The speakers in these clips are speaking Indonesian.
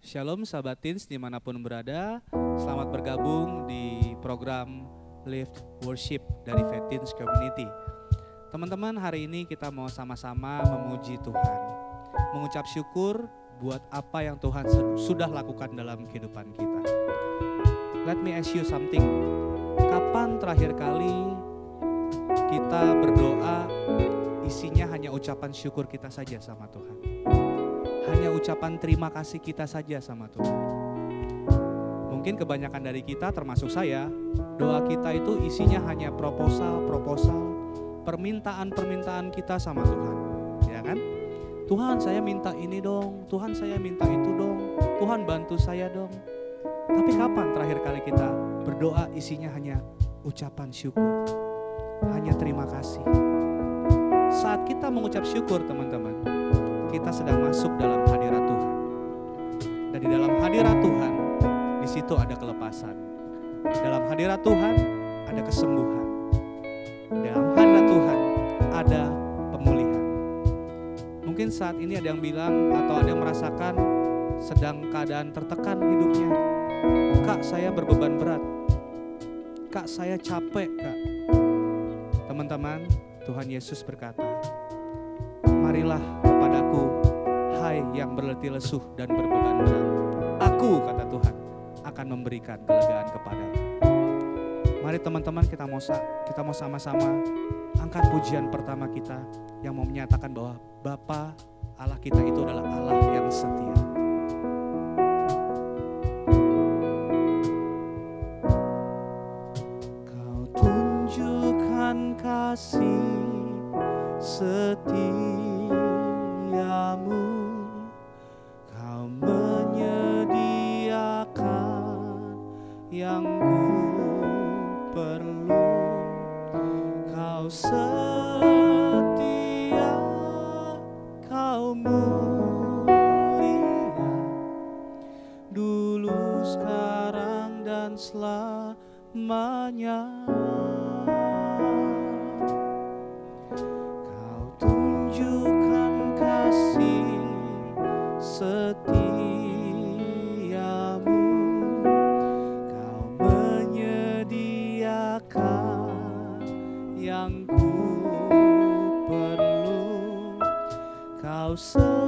Shalom sahabat teens di mana pun berada, selamat bergabung di program Lift Worship dari Teens Community. Teman-teman hari ini kita mau sama-sama memuji Tuhan, mengucap syukur buat apa yang Tuhan sudah lakukan dalam kehidupan kita. Let me ask you something, kapan terakhir kali kita berdoa isinya hanya ucapan syukur kita saja sama Tuhan? Ucapan terima kasih kita saja sama Tuhan. Mungkin kebanyakan dari kita termasuk saya, doa kita itu isinya hanya proposal-proposal, permintaan-permintaan kita sama Tuhan. Ya kan? Tuhan saya minta ini dong, Tuhan saya minta itu dong, Tuhan bantu saya dong. Tapi kapan terakhir kali kita berdoa isinya hanya ucapan syukur, hanya terima kasih. Saat kita mengucap syukur teman-teman, kita sedang masuk dalam hadirat Tuhan. Dan di dalam hadirat Tuhan, di situ ada kelepasan. Dalam hadirat Tuhan ada kesembuhan. Dalam hadirat Tuhan ada pemulihan. Mungkin saat ini ada yang bilang atau ada yang merasakan sedang keadaan tertekan hidupnya. Kak, saya berbeban berat. Kak, saya capek, Kak. Teman-teman, Tuhan Yesus berkata, marilah yang berletih lesuh dan berbeban berat. Aku, kata Tuhan, akan memberikan kelegaan kepadamu. Mari teman-teman kita mau kita mau sama-sama angkat pujian pertama kita yang mau menyatakan bahwa Bapa Allah kita itu adalah Allah yang setia. Kau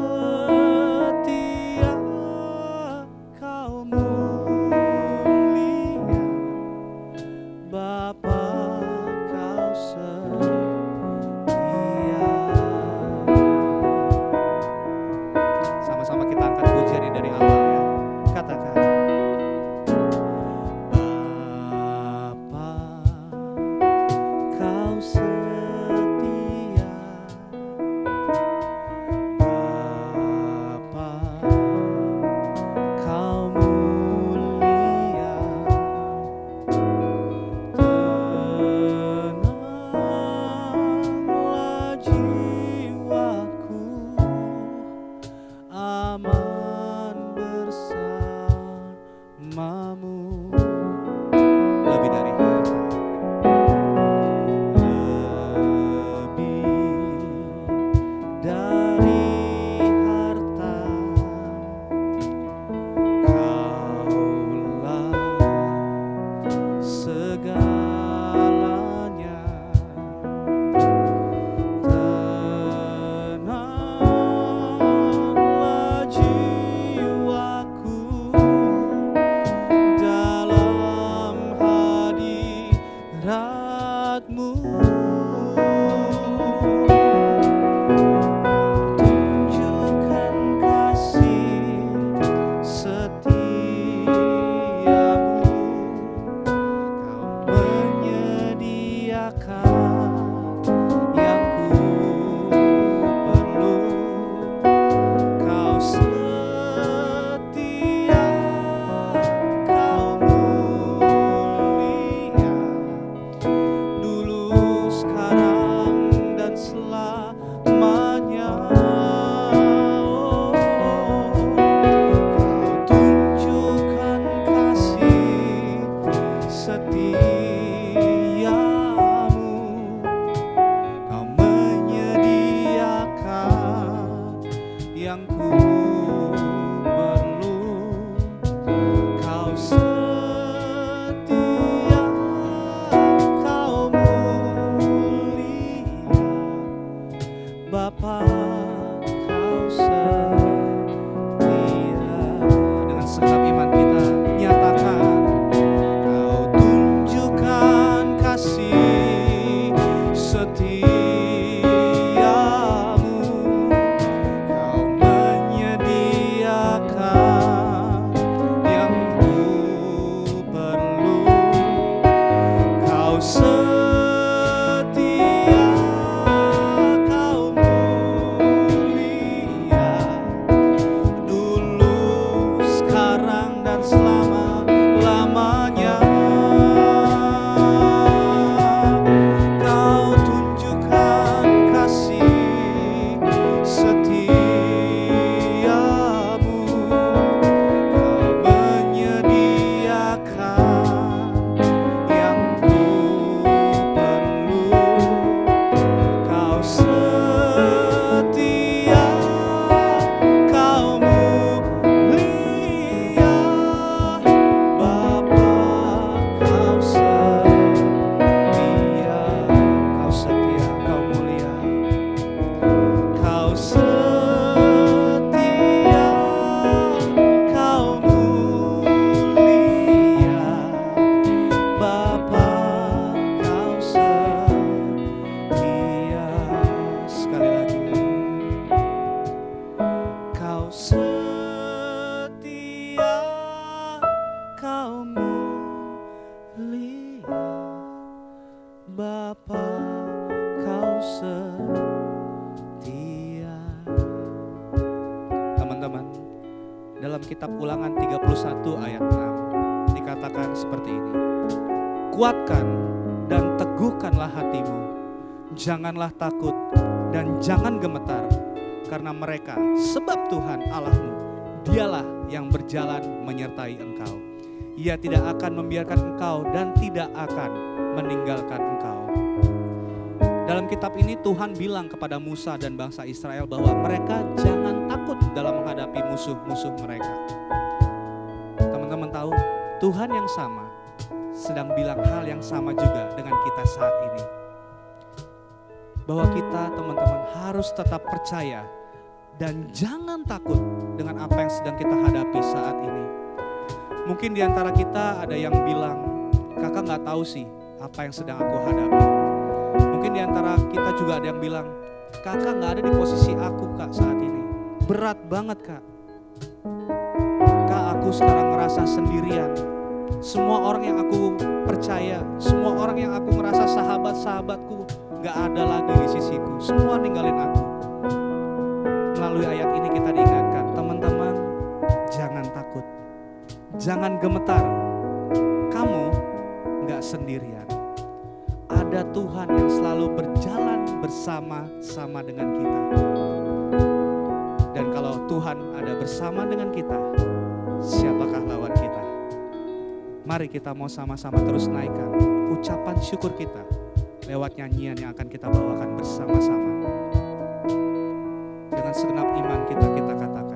kitab ulangan 31 ayat 6 dikatakan seperti ini. Kuatkan dan teguhkanlah hatimu, janganlah takut dan jangan gemetar karena mereka sebab Tuhan Allahmu dialah yang berjalan menyertai engkau. Ia tidak akan membiarkan engkau dan tidak akan meninggalkan engkau. Dalam kitab ini Tuhan bilang kepada Musa dan bangsa Israel bahwa mereka jangan takut dalam menghadapi musuh-musuh mereka. Tuhan yang sama sedang bilang hal yang sama juga dengan kita saat ini. Bahwa kita teman-teman harus tetap percaya dan jangan takut dengan apa yang sedang kita hadapi saat ini. Mungkin di antara kita ada yang bilang, kakak nggak tahu sih apa yang sedang aku hadapi. Mungkin di antara kita juga ada yang bilang, kakak nggak ada di posisi aku kak saat ini. Berat banget kak. Kak aku sekarang merasa sendirian semua orang yang aku percaya, semua orang yang aku merasa sahabat-sahabatku gak ada lagi di sisiku. Semua ninggalin aku. Melalui ayat ini kita diingatkan, teman-teman jangan takut. Jangan gemetar. Kamu gak sendirian. Ada Tuhan yang selalu berjalan bersama-sama dengan kita. Dan kalau Tuhan ada bersama dengan kita, siapakah lawan kita? Mari kita mau sama-sama terus naikkan ucapan syukur kita lewat nyanyian yang akan kita bawakan bersama-sama. Dengan segenap iman kita kita katakan.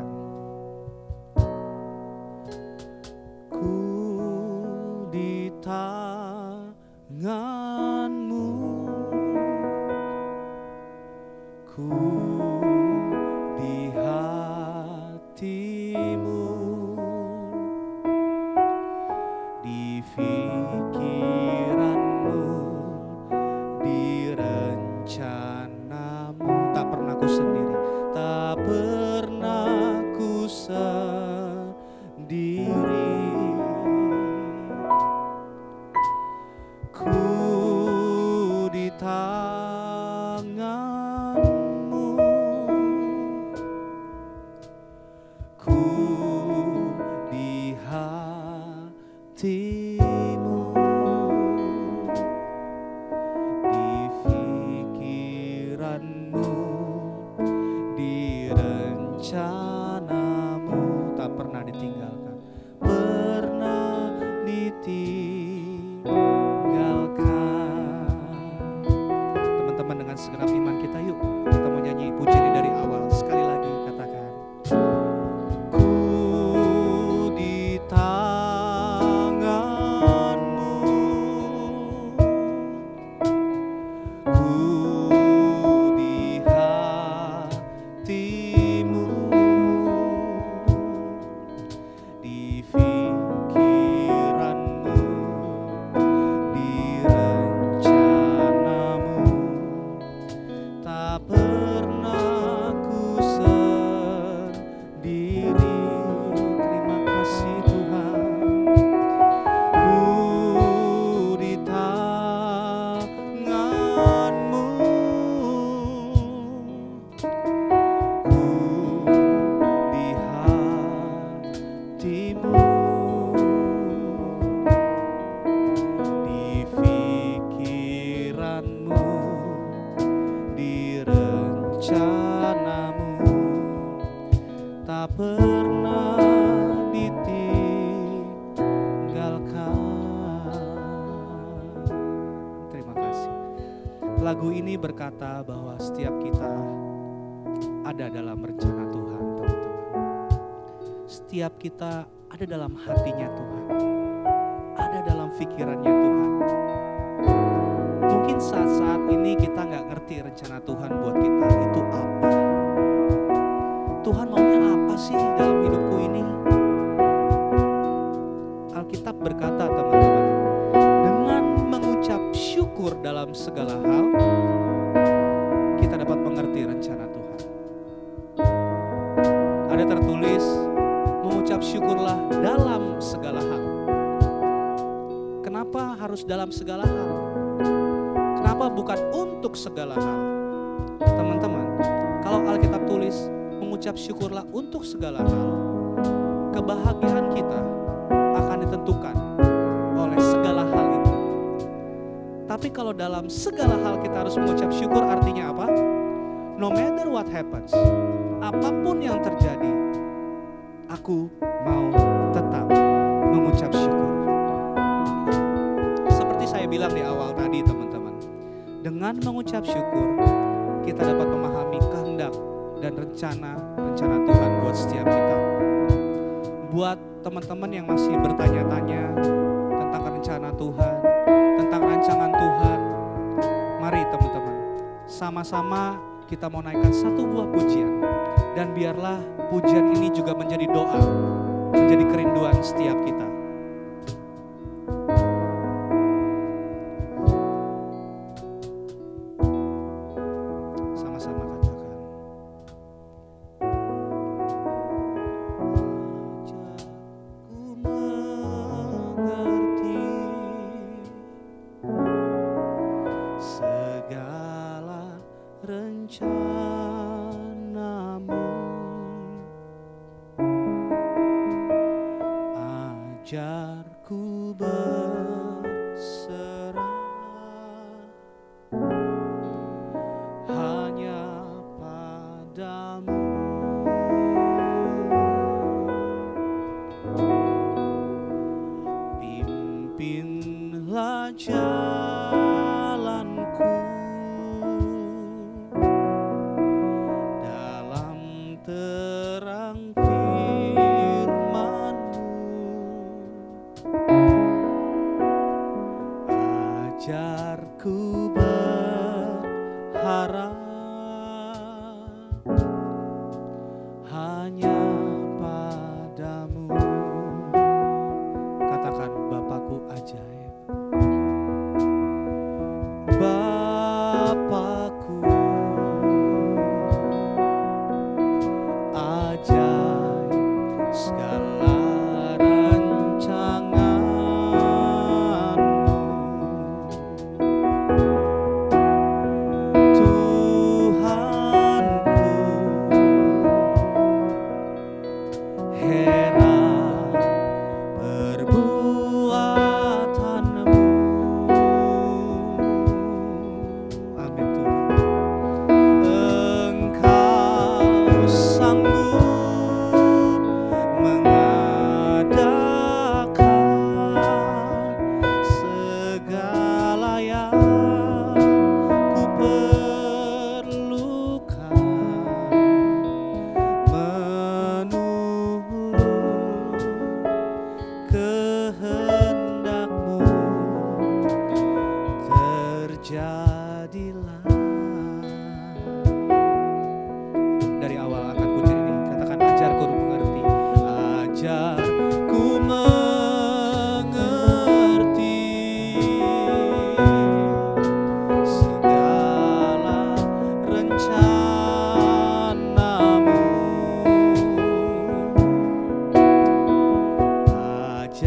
Ada dalam rencana Tuhan, teman-teman. Setiap kita ada dalam hatinya Tuhan. Ada dalam pikirannya Tuhan. Mungkin saat-saat ini kita nggak ngerti rencana Tuhan buat kita itu apa. Tuhan maunya apa sih dalam hidupku ini? Alkitab berkata teman-teman, dengan mengucap syukur dalam segala hal, harus dalam segala hal? Kenapa bukan untuk segala hal? Teman-teman, kalau Alkitab tulis, mengucap syukurlah untuk segala hal, kebahagiaan kita akan ditentukan oleh segala hal itu. Tapi kalau dalam segala hal kita harus mengucap syukur artinya apa? No matter what happens, apa pun yang terjadi, aku mau tetap mengucap syukur. Bilang di awal tadi teman-teman, dengan mengucap syukur, kita dapat memahami kehendak dan rencana-rencana Tuhan buat setiap kita. Buat teman-teman yang masih bertanya-tanya tentang rencana Tuhan, tentang rancangan Tuhan, mari teman-teman, sama-sama kita mau naikkan satu buah pujian. Dan biarlah pujian ini juga menjadi doa, menjadi kerinduan setiap kita.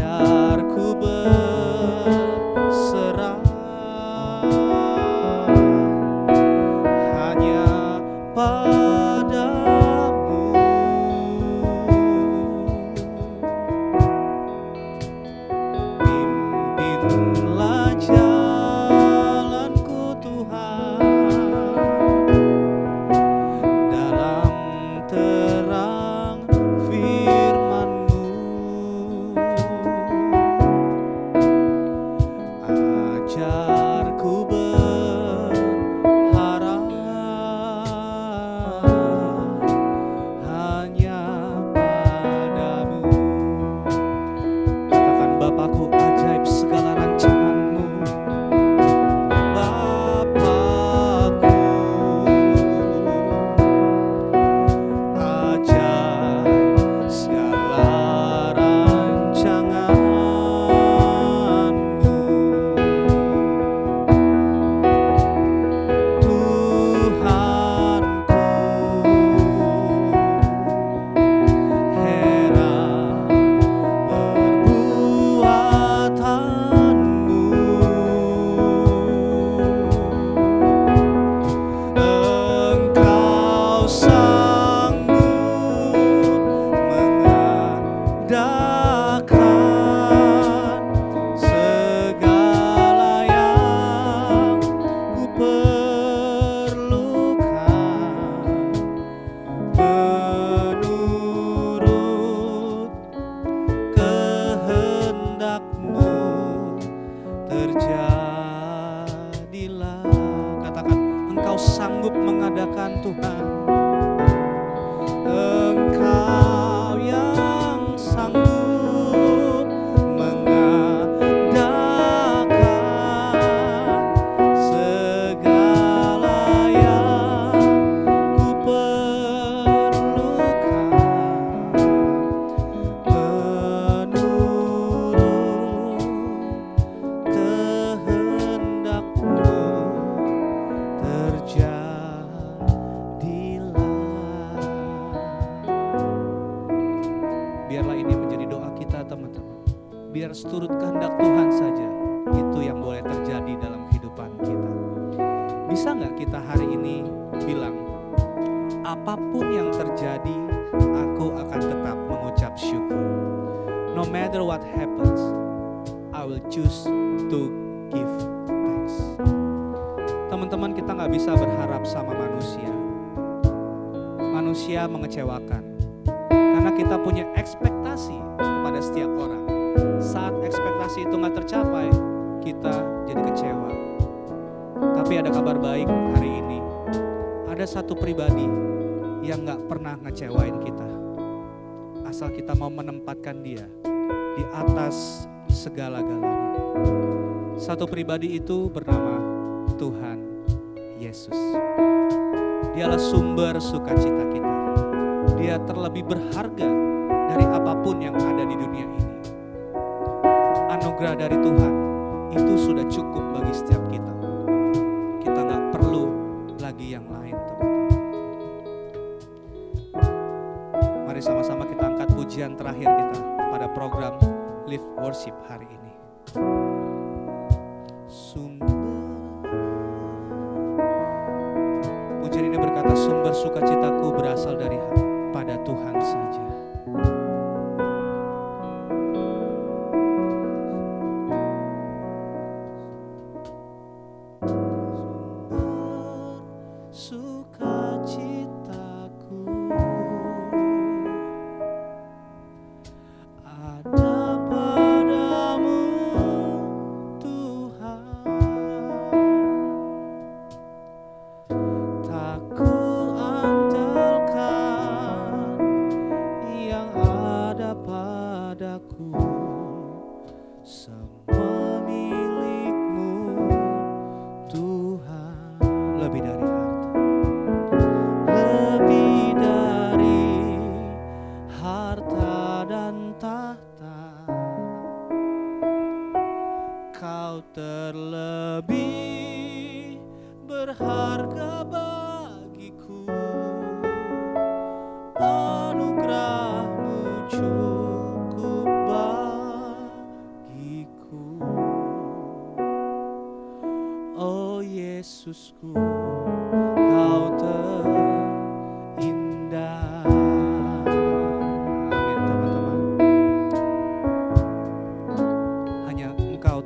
se terjadilah. Katakan, engkau sanggup mengadakan Tuhan. Engkau hari ini bilang apa pun yang terjadi aku akan tetap mengucap syukur. No matter what happens I will choose to give thanks. Teman-teman kita nggak bisa berharap sama manusia. Manusia mengecewakan. Karena kita punya ekspektasi kepada setiap orang. Saat ekspektasi itu nggak tercapai kita jadi kecewa tapi ada kabar baik hari ini. Ada satu pribadi yang nggak pernah ngecewain kita. Asal kita mau menempatkan dia di atas segala-galanya satu pribadi itu bernama Tuhan Yesus. Dialah sumber sukacita kita. Dia terlebih berharga dari apa pun yang ada di dunia ini. Anugerah dari Tuhan itu sudah cukup bagi setiap kita pujian terakhir kita pada program Live Worship hari ini. Sumber. Pujian ini berkata sumber sukacitaku berasal dari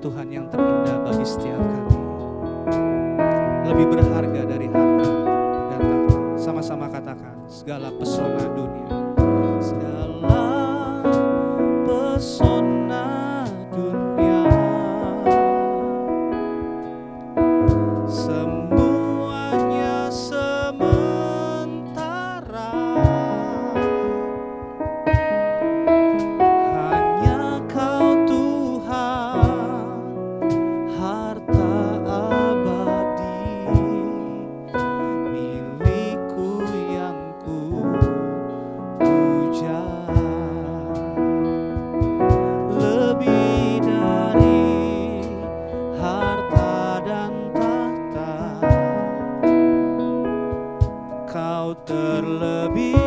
Tuhan yang terindah bagi setiap kami lebih berharga dari harta dan tahta. Sama-sama katakan segala pesona dunia, terlebih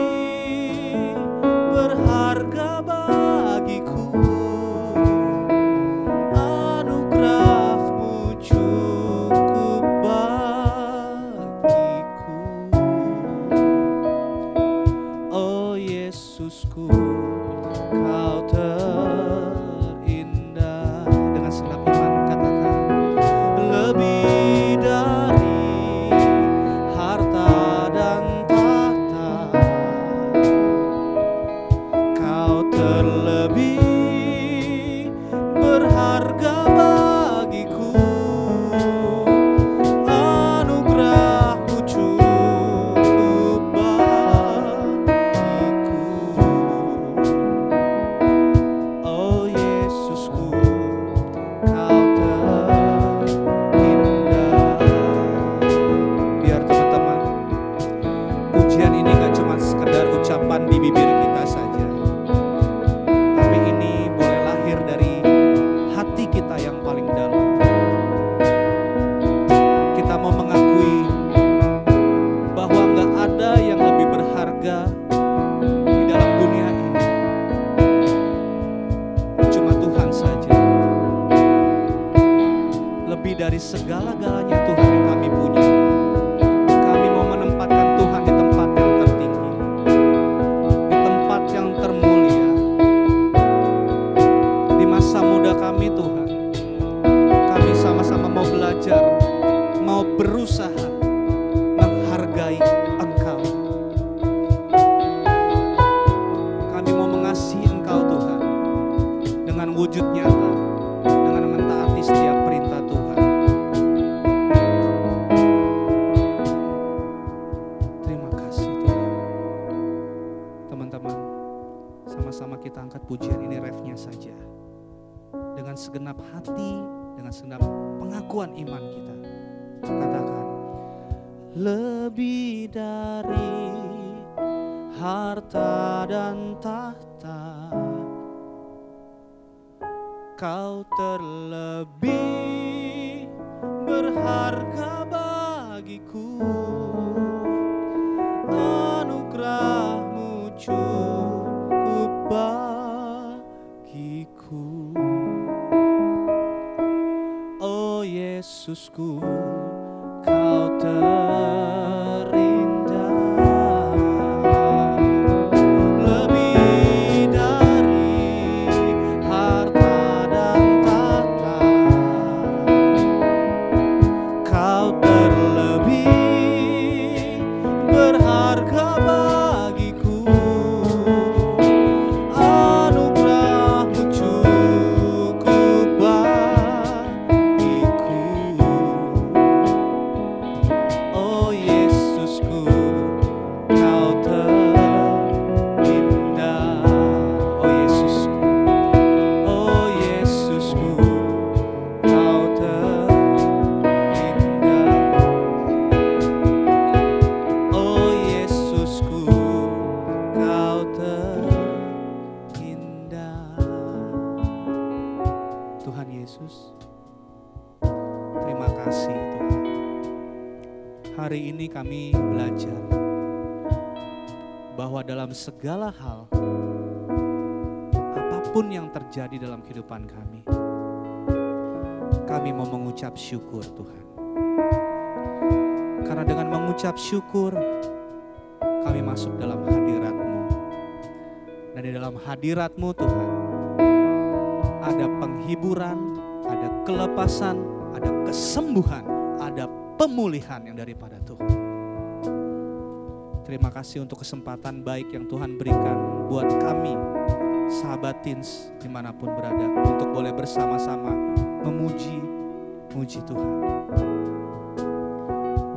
Yesusku Kau terindah terjadi dalam kehidupan kami, kami mau mengucap syukur Tuhan. Karena dengan mengucap syukur, kami masuk dalam hadirat-Mu. Dan di dalam hadirat-Mu Tuhan, ada penghiburan, ada kelepasan, ada kesembuhan, ada pemulihan yang daripada Tuhan. Terima kasih untuk kesempatan baik yang Tuhan berikan buat kami, sahabat Teens di mana pun berada, untuk boleh bersama-sama memuji, muji Tuhan.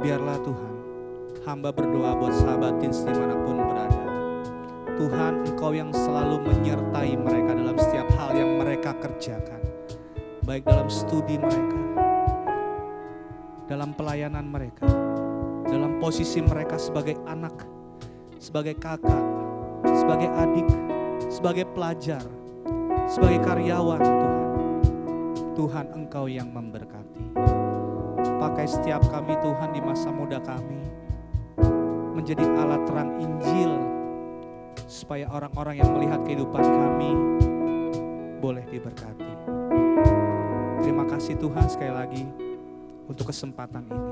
Biarlah Tuhan, hamba berdoa buat sahabat Teens di mana pun berada. Tuhan, Engkau yang selalu menyertai mereka dalam setiap hal yang mereka kerjakan. Baik dalam studi mereka, dalam pelayanan mereka, dalam posisi mereka sebagai anak, sebagai kakak, sebagai adik, sebagai pelajar, sebagai karyawan Tuhan. Tuhan Engkau yang memberkati. Pakai setiap kami Tuhan di masa muda kami menjadi alat terang Injil supaya orang-orang yang melihat kehidupan kami boleh diberkati. Terima kasih Tuhan sekali lagi untuk kesempatan ini.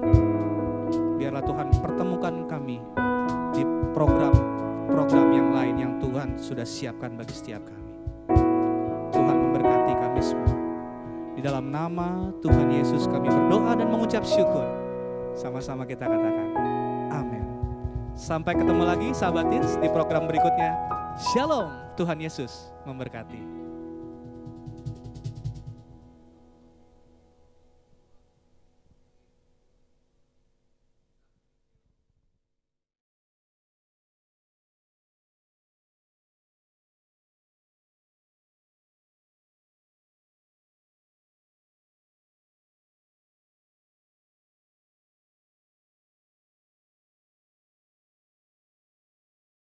Biarlah Tuhan pertemukan kami di program-program yang lain yang Tuhan sudah siapkan bagi setiap kami. Tuhan memberkati kami semua. Di dalam nama Tuhan Yesus kami berdoa dan mengucap syukur. Sama-sama kita katakan, amin. Sampai ketemu lagi sahabat di program berikutnya. Shalom, Tuhan Yesus memberkati.